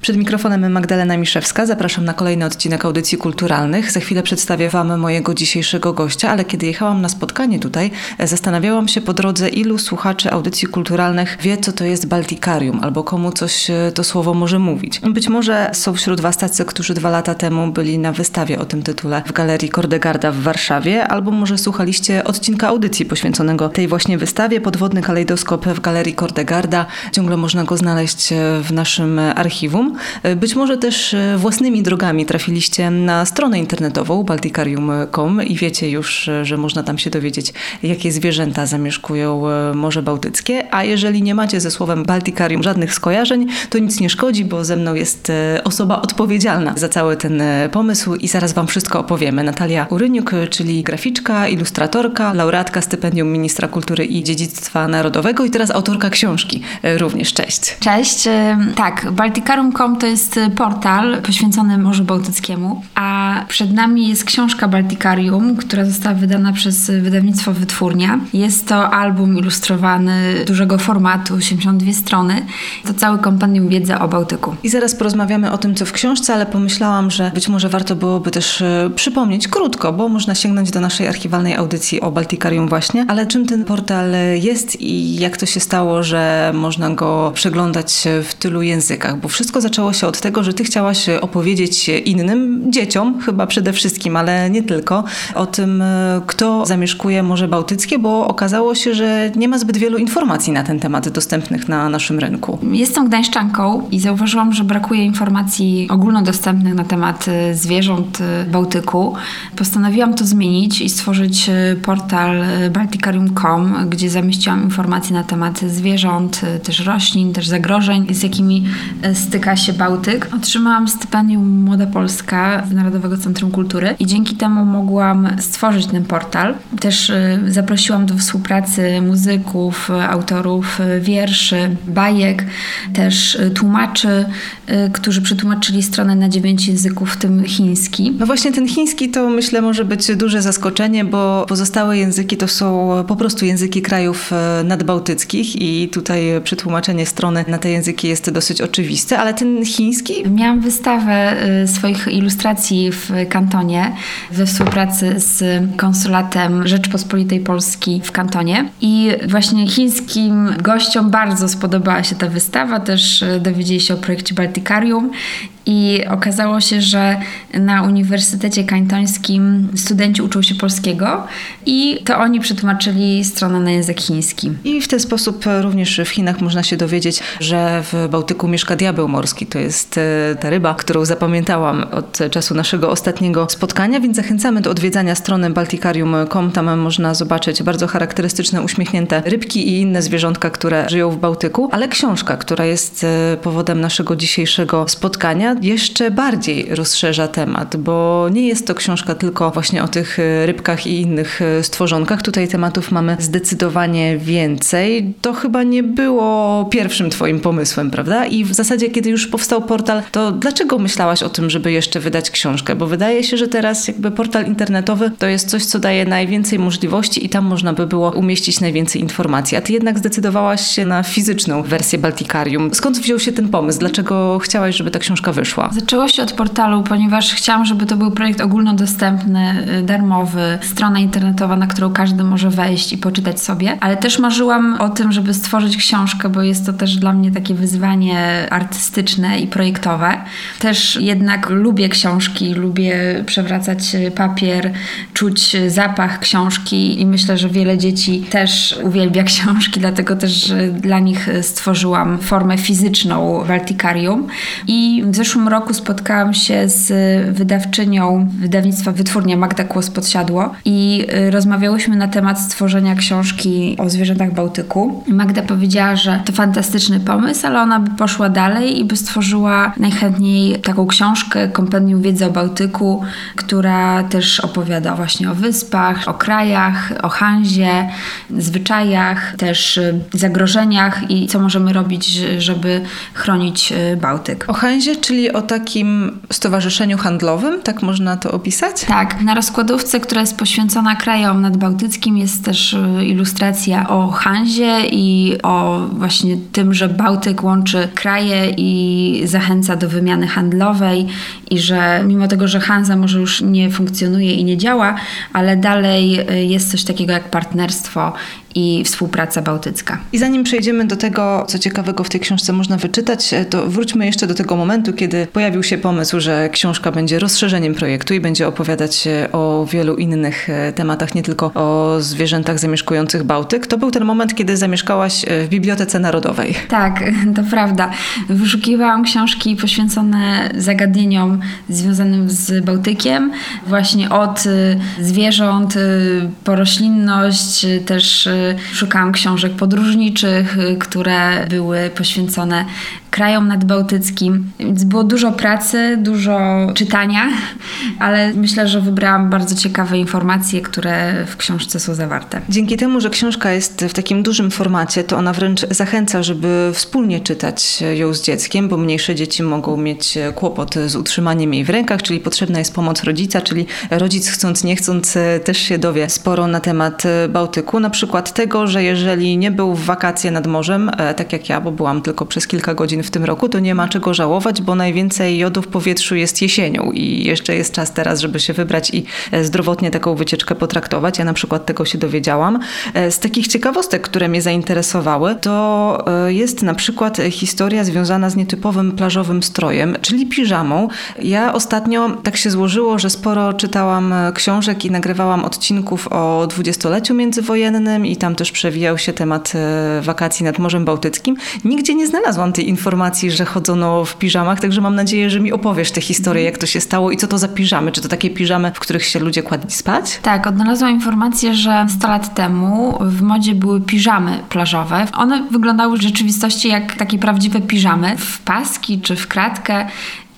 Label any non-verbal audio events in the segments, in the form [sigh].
Przed mikrofonem Magdalena Miszewska. Zapraszam na kolejny odcinek audycji kulturalnych. Za chwilę przedstawię Wam mojego dzisiejszego gościa, ale kiedy jechałam na spotkanie tutaj, zastanawiałam się po drodze, ilu słuchaczy audycji kulturalnych wie, co to jest Baltikarium, albo komu coś e, to słowo może mówić. Być może są wśród Was tacy, którzy dwa lata temu byli na wystawie o tym tytule w Galerii Kordegarda w Warszawie, albo może słuchaliście odcinka audycji poświęconego tej właśnie wystawie. Podwodny kalejdoskop w Galerii Kordegarda. Ciągle można go znaleźć e, w naszym archiwum. Być może też e, własnymi drogami trafiliście na stronę internetową balticarium.com i wiecie już, e, że można tam się dowiedzieć, jakie zwierzęta zamieszkują e, Morze Bałtyckie. A jeżeli nie macie ze słowem Balticarium żadnych skojarzeń, to nic nie szkodzi, bo ze mną jest osoba odpowiedzialna za cały ten pomysł i zaraz Wam wszystko opowiemy. Natalia Uryniuk, czyli graficzka, ilustratorka, laureatka stypendium Ministra Kultury i Dziedzictwa Narodowego i teraz autorka książki również. Cześć. Cześć. Tak, Balticarium to jest y, portal poświęcony Morzu Bałtyckiemu, a przed nami jest książka Baltikarium, która została wydana przez wydawnictwo Wytwórnia. Jest to album ilustrowany dużego formatu, 82 strony. To cały kompendium wiedzy o Bałtyku. I zaraz porozmawiamy o tym, co w książce, ale pomyślałam, że być może warto byłoby też y, przypomnieć krótko, bo można sięgnąć do naszej archiwalnej audycji o Baltikarium właśnie, ale czym ten portal jest i jak to się stało, że można go przeglądać w tylu językach, bo wszystko zaczęło się od tego, że ty chciałaś opowiedzieć innym dzieciom, chyba przede wszystkim, ale nie tylko, o tym, kto zamieszkuje Morze Bałtyckie, bo okazało się, że nie ma zbyt wielu informacji na ten temat dostępnych na naszym rynku. Jestem gdańszczanką i zauważyłam, że brakuje informacji ogólnodostępnych na temat e, zwierząt e, Bałtyku. Postanowiłam to zmienić i stworzyć e, portal balticarium.com, gdzie zamieściłam informacje na temat zwierząt, też roślin, też zagrożeń, z jakimi styka się Bałtyk. Otrzymałam stypendium Młoda Polska z Narodowego Centrum Kultury i dzięki temu mogłam stworzyć ten portal. Też y, zaprosiłam do współpracy muzyków, autorów wierszy, bajek, też y, tłumaczy, y, którzy przetłumaczyli stronę na dziewięć języków, w tym chiński. No właśnie ten chiński to myślę może być duże zaskoczenie, bo pozostałe języki to są po prostu języki krajów nadbałtyckich i tutaj przetłumaczenie strony na te języki jest dosyć oczywiste, ale ten chiński? Miałam wystawę y, swoich ilustracji w kantonie we współpracy z konsulatem Rzeczpospolitej Polski w kantonie i właśnie chińskim gościom bardzo spodobała się ta wystawa, też y, dowiedzieli się o projekcie Baltikarium i okazało się, że na Uniwersytecie Kantońskim studenci uczą się polskiego i to oni przetłumaczyli stronę na język chiński. I w ten sposób również w Chinach można się dowiedzieć, że w Bałtyku mieszka diabeł morski. To jest e, ta ryba, którą zapamiętałam od czasu naszego ostatniego spotkania, więc zachęcamy do odwiedzania strony balticarium.com. Tam można zobaczyć bardzo charakterystyczne, uśmiechnięte rybki i inne zwierzątka, które żyją w Bałtyku. Ale książka, która jest e, powodem naszego dzisiejszego spotkania, jeszcze bardziej rozszerza temat, bo nie jest to książka tylko właśnie o tych e, rybkach i innych stworzonkach. Tutaj tematów mamy zdecydowanie więcej. To chyba nie było pierwszym Twoim pomysłem, prawda? I w zasadzie, kiedy już powstał portal, to dlaczego myślałaś o tym, żeby jeszcze wydać książkę? Bo wydaje się, że teraz jakby portal internetowy to jest coś, co daje najwięcej możliwości i tam można by było umieścić najwięcej informacji. A ty jednak zdecydowałaś się na fizyczną wersję Baltikarium. Skąd wziął się ten pomysł? Dlaczego chciałaś, żeby ta książka wyszła? Zaczęło się od portalu, ponieważ chciałam, żeby to był projekt ogólnodostępny, y, darmowy, strona internetowa, na którą każdy może wejść i poczytać sobie, ale też marzyłam o tym, żeby stworzyć książkę, bo jest to też dla mnie takie wyzwanie artystyczne i projektowe. Też jednak lubię książki, lubię przewracać papier, czuć zapach książki i myślę, że wiele dzieci też uwielbia [laughs] książki, dlatego też dla nich stworzyłam formę fizyczną Baltikarium. I w zeszłym roku spotkałam się z wydawczynią wydawnictwa Wytwórnia Magda Kłos-Podsiadło i rozmawiałyśmy na temat stworzenia książki o zwierzętach Bałtyku. Magda powiedziała, że to fantastyczny pomysł, ale ona by poszła dalej i by stworzyła najchętniej taką książkę, kompendium wiedzy o Bałtyku, która też opowiada właśnie o wyspach, o krajach, o Hanzie, zwyczajach, też zagrożeniach i co możemy robić, żeby chronić Bałtyk. O Hanzie, czyli czyli o takim stowarzyszeniu handlowym, tak można to opisać? Tak. Na rozkładówce, która jest poświęcona krajom nadbałtyckim jest też y, ilustracja o Hanzie i o właśnie tym, że Bałtyk łączy kraje i zachęca do wymiany handlowej i że mimo tego, że Hanza może już nie funkcjonuje i nie działa, ale dalej y, jest coś takiego jak partnerstwo i współpraca bałtycka. I zanim przejdziemy do tego, co ciekawego w tej książce można wyczytać, e, to wróćmy jeszcze do tego momentu, kiedy pojawił się pomysł, że książka będzie rozszerzeniem projektu i będzie opowiadać o wielu innych e, tematach, nie tylko o zwierzętach zamieszkujących Bałtyk. To był ten moment, kiedy zamieszkałaś e, w Bibliotece Narodowej. Tak, [laughs] to prawda. Wyszukiwałam książki poświęcone zagadnieniom związanym z Bałtykiem, właśnie od zwierząt po roślinność, też szukałam książek podróżniczych, y, które były poświęcone krajom nadbałtyckim. Więc było dużo pracy, dużo czytania, [laughs] ale myślę, że wybrałam bardzo ciekawe informacje, które w książce są zawarte. Dzięki temu, że książka jest w takim dużym formacie, to ona wręcz zachęca, żeby wspólnie czytać ją z dzieckiem, bo mniejsze dzieci mogą mieć kłopot z utrzymaniem jej w rękach, czyli potrzebna jest pomoc rodzica, czyli rodzic chcąc nie chcąc też się dowie sporo na temat Bałtyku. Na przykład tego, że jeżeli nie był w wakacje nad morzem, e, tak jak ja, bo byłam tylko przez kilka godzin w tym roku, to nie ma czego żałować, bo najwięcej jodu w powietrzu jest jesienią i jeszcze jest czas teraz, żeby się wybrać i e, zdrowotnie taką wycieczkę potraktować. Ja na przykład tego się dowiedziałam. E, z takich ciekawostek, które mnie zainteresowały, to e, jest na przykład historia związana z nietypowym plażowym strojem, czyli piżamą. Ja ostatnio tak się złożyło, że sporo czytałam książek i nagrywałam odcinków o dwudziestoleciu międzywojennym i tam też przewijał się temat wakacji nad Morzem Bałtyckim. Nigdzie nie znalazłam tej informacji, że chodzono w piżamach, także mam nadzieję, że mi opowiesz tę historię, jak to się stało i co to za piżamy. Czy to takie piżamy, w których się ludzie kładli spać? Tak, odnalazłam informację, że 100 lat temu w modzie były piżamy plażowe. One wyglądały w rzeczywistości jak takie prawdziwe piżamy, w paski czy w kratkę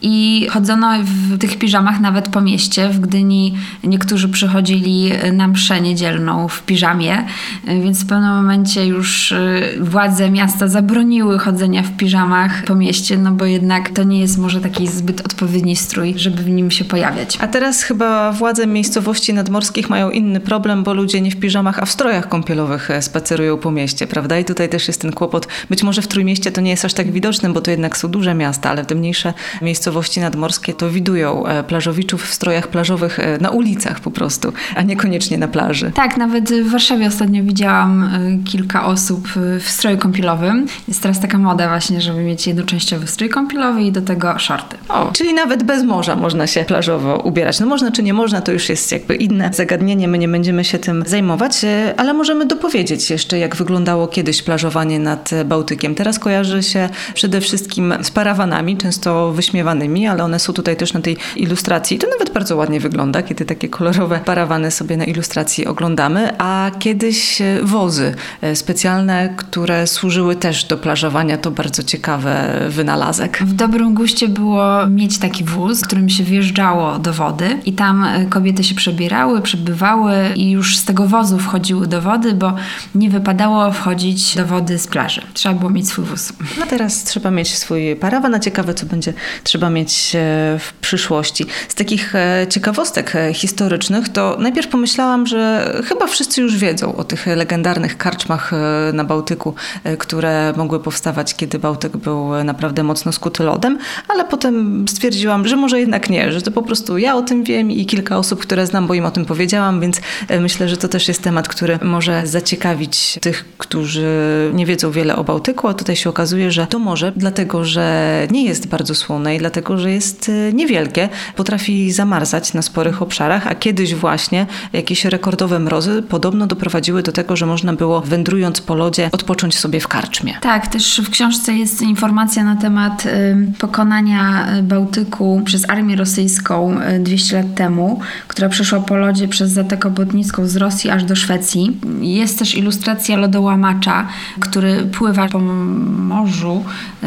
i chodzono w tych piżamach nawet po mieście. W Gdyni niektórzy przychodzili na mszę niedzielną w piżamie, więc w pewnym momencie już y, władze miasta zabroniły chodzenia w piżamach po mieście, no bo jednak to nie jest może taki zbyt odpowiedni strój, żeby w nim się pojawiać. A teraz chyba władze miejscowości nadmorskich mają inny problem, bo ludzie nie w piżamach, a w strojach kąpielowych e, spacerują po mieście, prawda? I tutaj też jest ten kłopot. Być może w Trójmieście to nie jest aż tak widoczne, bo to jednak są duże miasta, ale te mniejsze miejscowości miejscowości nadmorskie to widują e, plażowiczów w strojach plażowych e, na ulicach po prostu, a niekoniecznie na plaży. Tak, nawet w Warszawie ostatnio widziałam e, kilka osób w stroju kąpielowym. Jest teraz taka moda właśnie, żeby mieć jednoczęściowy strój kąpielowy i do tego shorty. O, czyli nawet bez morza można się plażowo ubierać. No można czy nie można, to już jest jakby inne zagadnienie, my nie będziemy się tym zajmować, ale możemy dopowiedzieć jeszcze, jak wyglądało kiedyś plażowanie nad Bałtykiem. Teraz kojarzy się przede wszystkim z parawanami, często wyśmiewanymi ale one są tutaj też na tej ilustracji. To nawet bardzo ładnie wygląda, kiedy takie kolorowe parawany sobie na ilustracji oglądamy, a kiedyś e, wozy e, specjalne, które służyły też do plażowania, to bardzo ciekawy wynalazek. W dobrym guście było mieć taki wóz, którym się wjeżdżało do wody i tam e, kobiety się przebierały, przebywały i już z tego wozu wchodziły do wody, bo nie wypadało wchodzić do wody z plaży. Trzeba było mieć swój wóz. No teraz trzeba mieć swój parawan, a ciekawe co będzie trzeba mieć e, w przyszłości. Z takich e, ciekawostek e, historycznych, to najpierw pomyślałam, że chyba wszyscy już wiedzą o tych legendarnych karczmach na Bałtyku, które mogły powstawać, kiedy Bałtyk był naprawdę mocno skuty lodem, ale potem stwierdziłam, że może jednak nie, że to po prostu ja o tym wiem i kilka osób, które znam, bo im o tym powiedziałam, więc myślę, że to też jest temat, który może zaciekawić tych, którzy nie wiedzą wiele o Bałtyku, a tutaj się okazuje, że to może dlatego, że nie jest bardzo słone i dlatego dlatego że jest y, niewielkie, potrafi zamarzać na sporych obszarach, a kiedyś właśnie jakieś rekordowe mrozy podobno doprowadziły do tego, że można było wędrując po lodzie odpocząć sobie w karczmie. Tak, też w książce jest informacja na temat y, pokonania y, Bałtyku przez armię rosyjską 200 lat temu, która przeszła po lodzie przez Zatokę Botnicką z Rosji aż do Szwecji. Jest też ilustracja lodołamacza, który pływa po morzu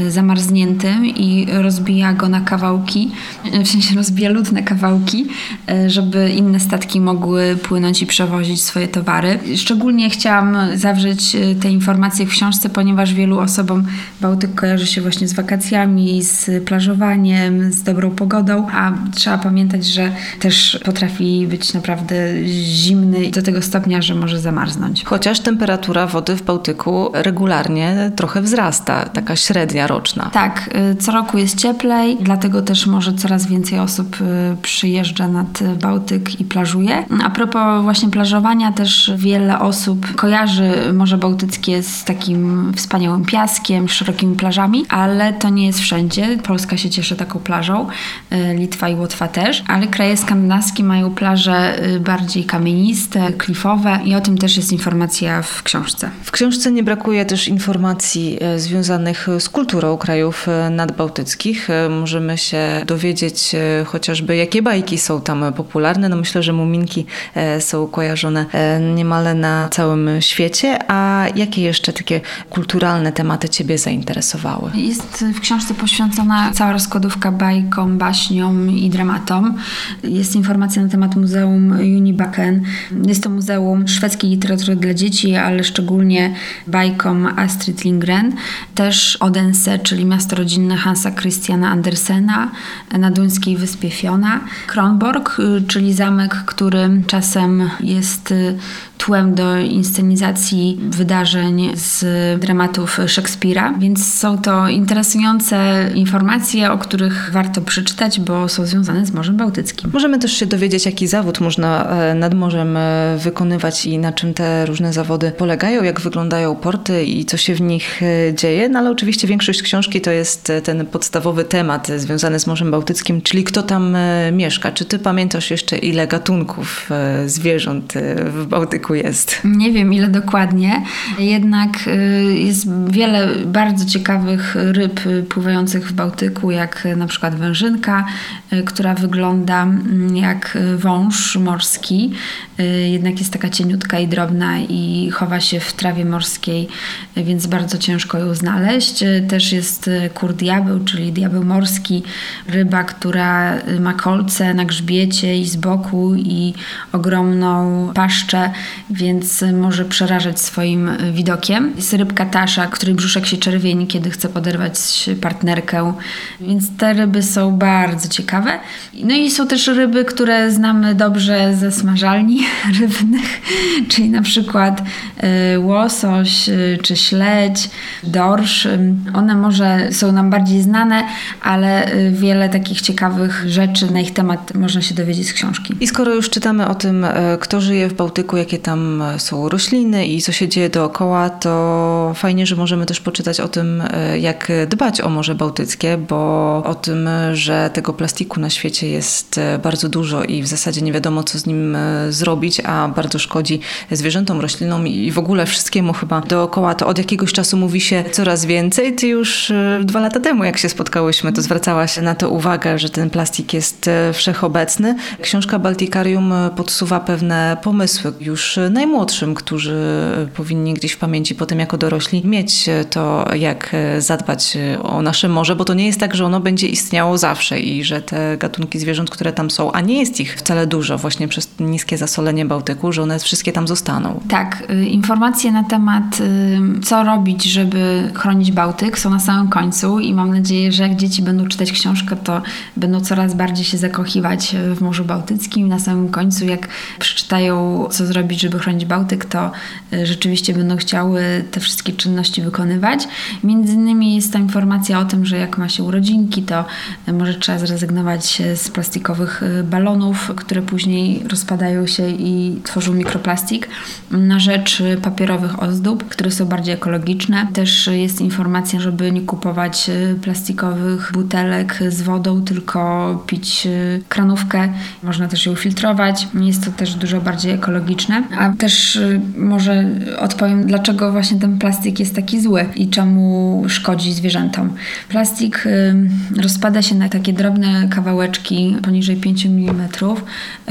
zamarzniętym i rozbija go na na kawałki, w sensie na kawałki, żeby inne statki mogły płynąć i przewozić swoje towary. Szczególnie chciałam zawrzeć te informacje w książce, ponieważ wielu osobom Bałtyk kojarzy się właśnie z wakacjami, z plażowaniem, z dobrą pogodą, a trzeba pamiętać, że też potrafi być naprawdę zimny do tego stopnia, że może zamarznąć. Chociaż temperatura wody w Bałtyku regularnie trochę wzrasta, taka średnia roczna. Tak, co roku jest cieplej, dlatego też może coraz więcej osób y, przyjeżdża nad Bałtyk i plażuje. A propos właśnie plażowania, też wiele osób kojarzy Morze Bałtyckie z takim wspaniałym piaskiem, szerokimi plażami, ale to nie jest wszędzie. Polska się cieszy taką plażą, y, Litwa i Łotwa też, ale kraje skandynawskie mają plaże bardziej kamieniste, klifowe i o tym też jest informacja w książce. W książce nie brakuje też informacji związanych z kulturą krajów nadbałtyckich. E, możemy się dowiedzieć chociażby, jakie bajki są tam popularne. No myślę, że muminki są kojarzone niemal na całym świecie. A jakie jeszcze takie kulturalne tematy Ciebie zainteresowały? Jest w książce poświęcona cała rozkładówka bajkom, baśniom i dramatom. Jest informacja na temat Muzeum Unibaken. Jest to Muzeum Szwedzkiej Literatury dla Dzieci, ale szczególnie bajkom Astrid Lindgren. Też Odense, czyli miasto rodzinne Hansa Christiana Andersena na duńskiej wyspie Fiona. Kronborg, y, czyli zamek, który czasem jest y, tłem do inscenizacji wydarzeń z dramatów Szekspira, więc są to interesujące informacje, o których warto przeczytać, bo są związane z Morzem Bałtyckim. Możemy też się dowiedzieć, jaki zawód można e, nad morzem e, wykonywać i na czym te różne zawody polegają, jak wyglądają porty i co się w nich e, dzieje, no ale oczywiście większość książki to jest ten podstawowy temat związany z Morzem Bałtyckim, czyli kto tam mieszka. Czy ty pamiętasz jeszcze ile gatunków zwierząt w Bałtyku jest? Nie wiem ile dokładnie, jednak y, jest wiele bardzo ciekawych ryb pływających w Bałtyku, jak na przykład wężynka, y, która wygląda mm, jak wąż morski, y, jednak jest taka cieniutka i drobna i chowa się w trawie morskiej, więc bardzo ciężko ją znaleźć. Też jest kur diabeł, czyli diabeł morski, ryba, która ma kolce na grzbiecie i z boku i ogromną paszczę, więc może przerażać swoim widokiem. Jest rybka tasza, której brzuszek się czerwieni, kiedy chce poderwać partnerkę, więc te ryby są bardzo ciekawe. No i są też ryby, które znamy dobrze ze smażalni [laughs] rybnych, czyli na przykład y, łosoś y, czy śledź, dorsz. One może są nam bardziej znane, ale y, wiele takich ciekawych rzeczy na ich temat można się dowiedzieć z książki. I skoro już czytamy o tym, kto żyje w Bałtyku, jakie tam są rośliny i co się dzieje dookoła, to fajnie, że możemy też poczytać o tym, e, jak dbać o Morze Bałtyckie, bo o tym, że tego plastiku na świecie jest e, bardzo dużo i w zasadzie nie wiadomo, co z nim e, zrobić, a bardzo szkodzi zwierzętom, roślinom i w ogóle wszystkiemu chyba dookoła. To od jakiegoś czasu mówi się coraz więcej. Ty już dwa lata temu, jak się spotkałyśmy, to zwracałaś na to uwagę, że ten plastik jest wszechobecny. Książka Baltikarium podsuwa pewne pomysły już najmłodszym, którzy powinni gdzieś w pamięci potem jako dorośli mieć to, jak zadbać o nasze morze, bo to nie jest tak, że ono będzie istniało zawsze i że te gatunki zwierząt, które tam są, a nie jest ich wcale dużo właśnie przez niskie zasolenie Bałtyku, że one wszystkie tam zostaną. Tak, y, informacje na temat y, co robić, żeby chronić Bałtyk są na samym końcu i mam nadzieję, że jak dzieci będą czytać książkę, to będą coraz bardziej się zakochiwać w Morzu Bałtyckim. Na samym końcu, jak przeczytają, co zrobić, żeby chronić Bałtyk, to y, rzeczywiście będą chciały te wszystkie czynności wykonywać. Między innymi jest ta informacja o tym, że jak ma się urodzinki, to y, może trzeba zrezygnować z plastikowych y, balonów, które później rozpadają się i tworzą mikroplastik na rzecz papierowych ozdób, które są bardziej ekologiczne. Też jest informacja, żeby nie kupować plastikowych butelek z wodą, tylko pić kranówkę. Można też ją filtrować. Jest to też dużo bardziej ekologiczne. A też y, może odpowiem, dlaczego właśnie ten plastik jest taki zły i czemu szkodzi zwierzętom. Plastik y, rozpada się na takie drobne kawałeczki poniżej 5 mm,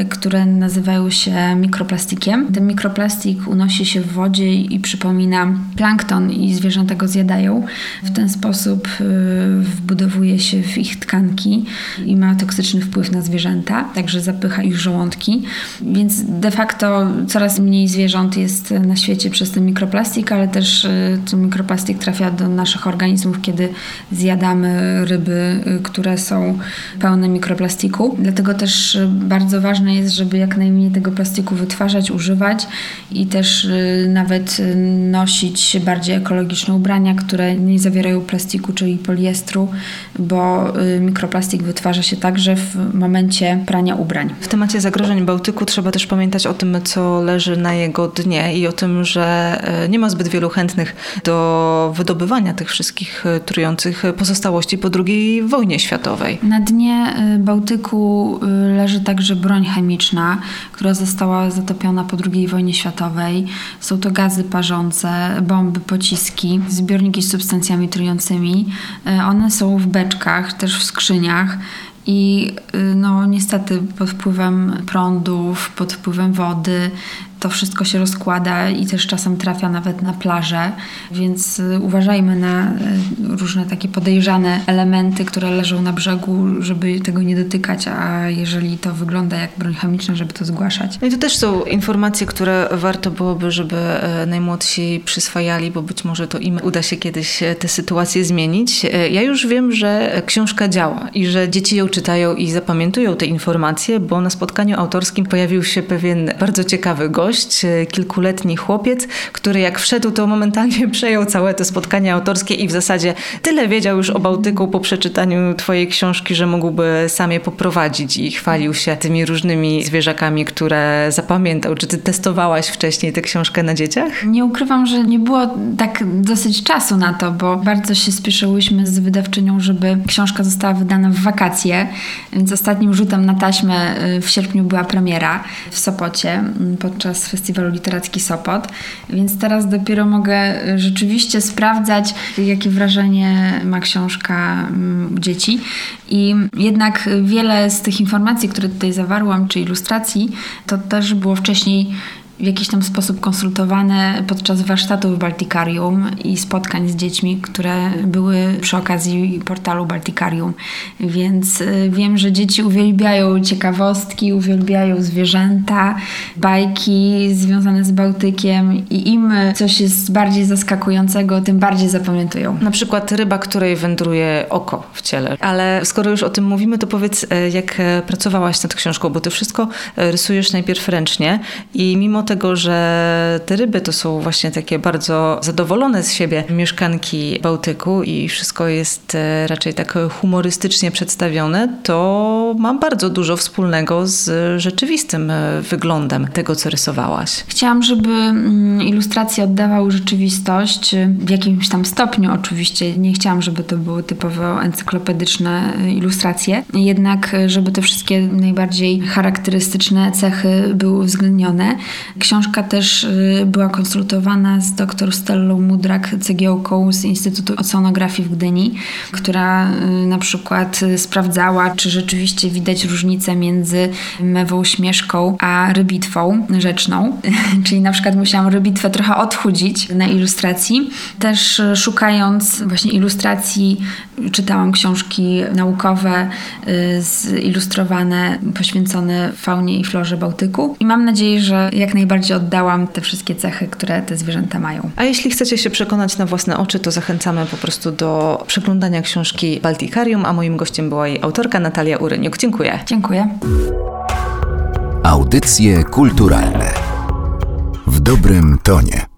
które nazywają się mikroplastikiem. Ten mikroplastik unosi się w wodzie i przypomina plankton i zwierzęta go zjadają. W ten sposób wbudowuje się w ich tkanki i ma toksyczny wpływ na zwierzęta, także zapycha ich żołądki. Więc de facto coraz mniej zwierząt jest na świecie przez ten mikroplastik, ale też y, ten mikroplastik trafia do naszych organizmów, kiedy zjadamy ryby, y, które są pełne mikroplastiku. Dlatego też y, bardzo ważne jest, żeby jak najmniej tego plastiku wytwarzać, używać i też nawet nosić bardziej ekologiczne ubrania, które nie zawierają plastiku, czyli poliestru, bo mikroplastik wytwarza się także w momencie prania ubrań. W temacie zagrożeń Bałtyku trzeba też pamiętać o tym, co leży na jego dnie i o tym, że e, nie ma zbyt wielu chętnych do wydobywania tych wszystkich e, trujących pozostałości po II wojnie światowej. Na dnie e, Bałtyku leży także broń chemiczna, która została zatopiona po II wojnie światowej. Są to gazy parzące, bomby, pociski, zbiorniki z substancjami trującymi. One są w beczkach, też w skrzyniach i no niestety pod wpływem prądów, pod wpływem wody to wszystko się rozkłada i też czasem trafia nawet na plażę, więc y, uważajmy na y, różne takie podejrzane elementy, które leżą na brzegu, żeby tego nie dotykać, a jeżeli to wygląda jak broń chemiczna, żeby to zgłaszać. No i to też są informacje, które warto byłoby, żeby e, najmłodsi przyswajali, bo być może to im uda się kiedyś e, tę sytuację zmienić. E, ja już wiem, że książka działa i że dzieci ją czytają i zapamiętują te informacje, bo na spotkaniu autorskim pojawił się pewien bardzo ciekawy gość, gość, e, kilkuletni chłopiec, który jak wszedł, to momentalnie [laughs] przejął całe te spotkania autorskie i w zasadzie tyle wiedział już o Bałtyku po przeczytaniu twojej książki, że mógłby sam je poprowadzić i chwalił się tymi różnymi zwierzakami, które zapamiętał. Czy ty testowałaś wcześniej tę książkę na dzieciach? Nie ukrywam, że nie było tak dosyć czasu na to, bo bardzo się spieszyłyśmy z wydawczynią, żeby książka została wydana w wakacje, więc ostatnim rzutem na taśmę y, w sierpniu była premiera w Sopocie podczas Festiwalu Literacki Sopot, więc teraz dopiero mogę y, rzeczywiście sprawdzać, jakie wrażenie ma książka mm, u dzieci. I jednak wiele z tych informacji, które tutaj zawarłam, czy ilustracji, to też było wcześniej w jakiś tam sposób konsultowane podczas warsztatów Baltikarium i spotkań z dziećmi, które były przy okazji portalu Baltikarium. Więc y, wiem, że dzieci uwielbiają ciekawostki, uwielbiają zwierzęta, bajki związane z Bałtykiem i im coś jest bardziej zaskakującego, tym bardziej zapamiętują. Na przykład ryba, której wędruje oko w ciele. Ale skoro już o tym mówimy, to powiedz, e, jak e, pracowałaś nad książką, bo ty wszystko e, rysujesz najpierw ręcznie i mimo tego, że te ryby to są właśnie takie bardzo zadowolone z siebie mieszkanki Bałtyku i wszystko jest e, raczej tak humorystycznie przedstawione, to mam bardzo dużo wspólnego z rzeczywistym e, wyglądem tego, co rysowałaś. Chciałam, żeby mm, ilustracje oddawały rzeczywistość e, w jakimś tam stopniu oczywiście. Nie chciałam, żeby to były typowo encyklopedyczne ilustracje, jednak żeby te wszystkie najbardziej charakterystyczne cechy były uwzględnione. Książka też y, była konsultowana z dr Stellą Mudrak-Cegiełką z Instytutu Oceanografii w Gdyni, która y, na przykład y, sprawdzała, czy rzeczywiście widać różnicę między mewą śmieszką a rybitwą rzeczną. [laughs] Czyli na przykład musiałam rybitwę trochę odchudzić na ilustracji. Też szukając właśnie ilustracji, czytałam książki naukowe, zilustrowane, poświęcone faunie i florze Bałtyku. I mam nadzieję, że jak najbardziej najbardziej oddałam te wszystkie cechy, które te zwierzęta mają. A jeśli chcecie się przekonać na własne oczy, to zachęcamy po prostu do przeglądania książki Baltikarium, a moim gościem była jej autorka Natalia Uryniuk. Dziękuję. Dziękuję. Audycje kulturalne w dobrym tonie.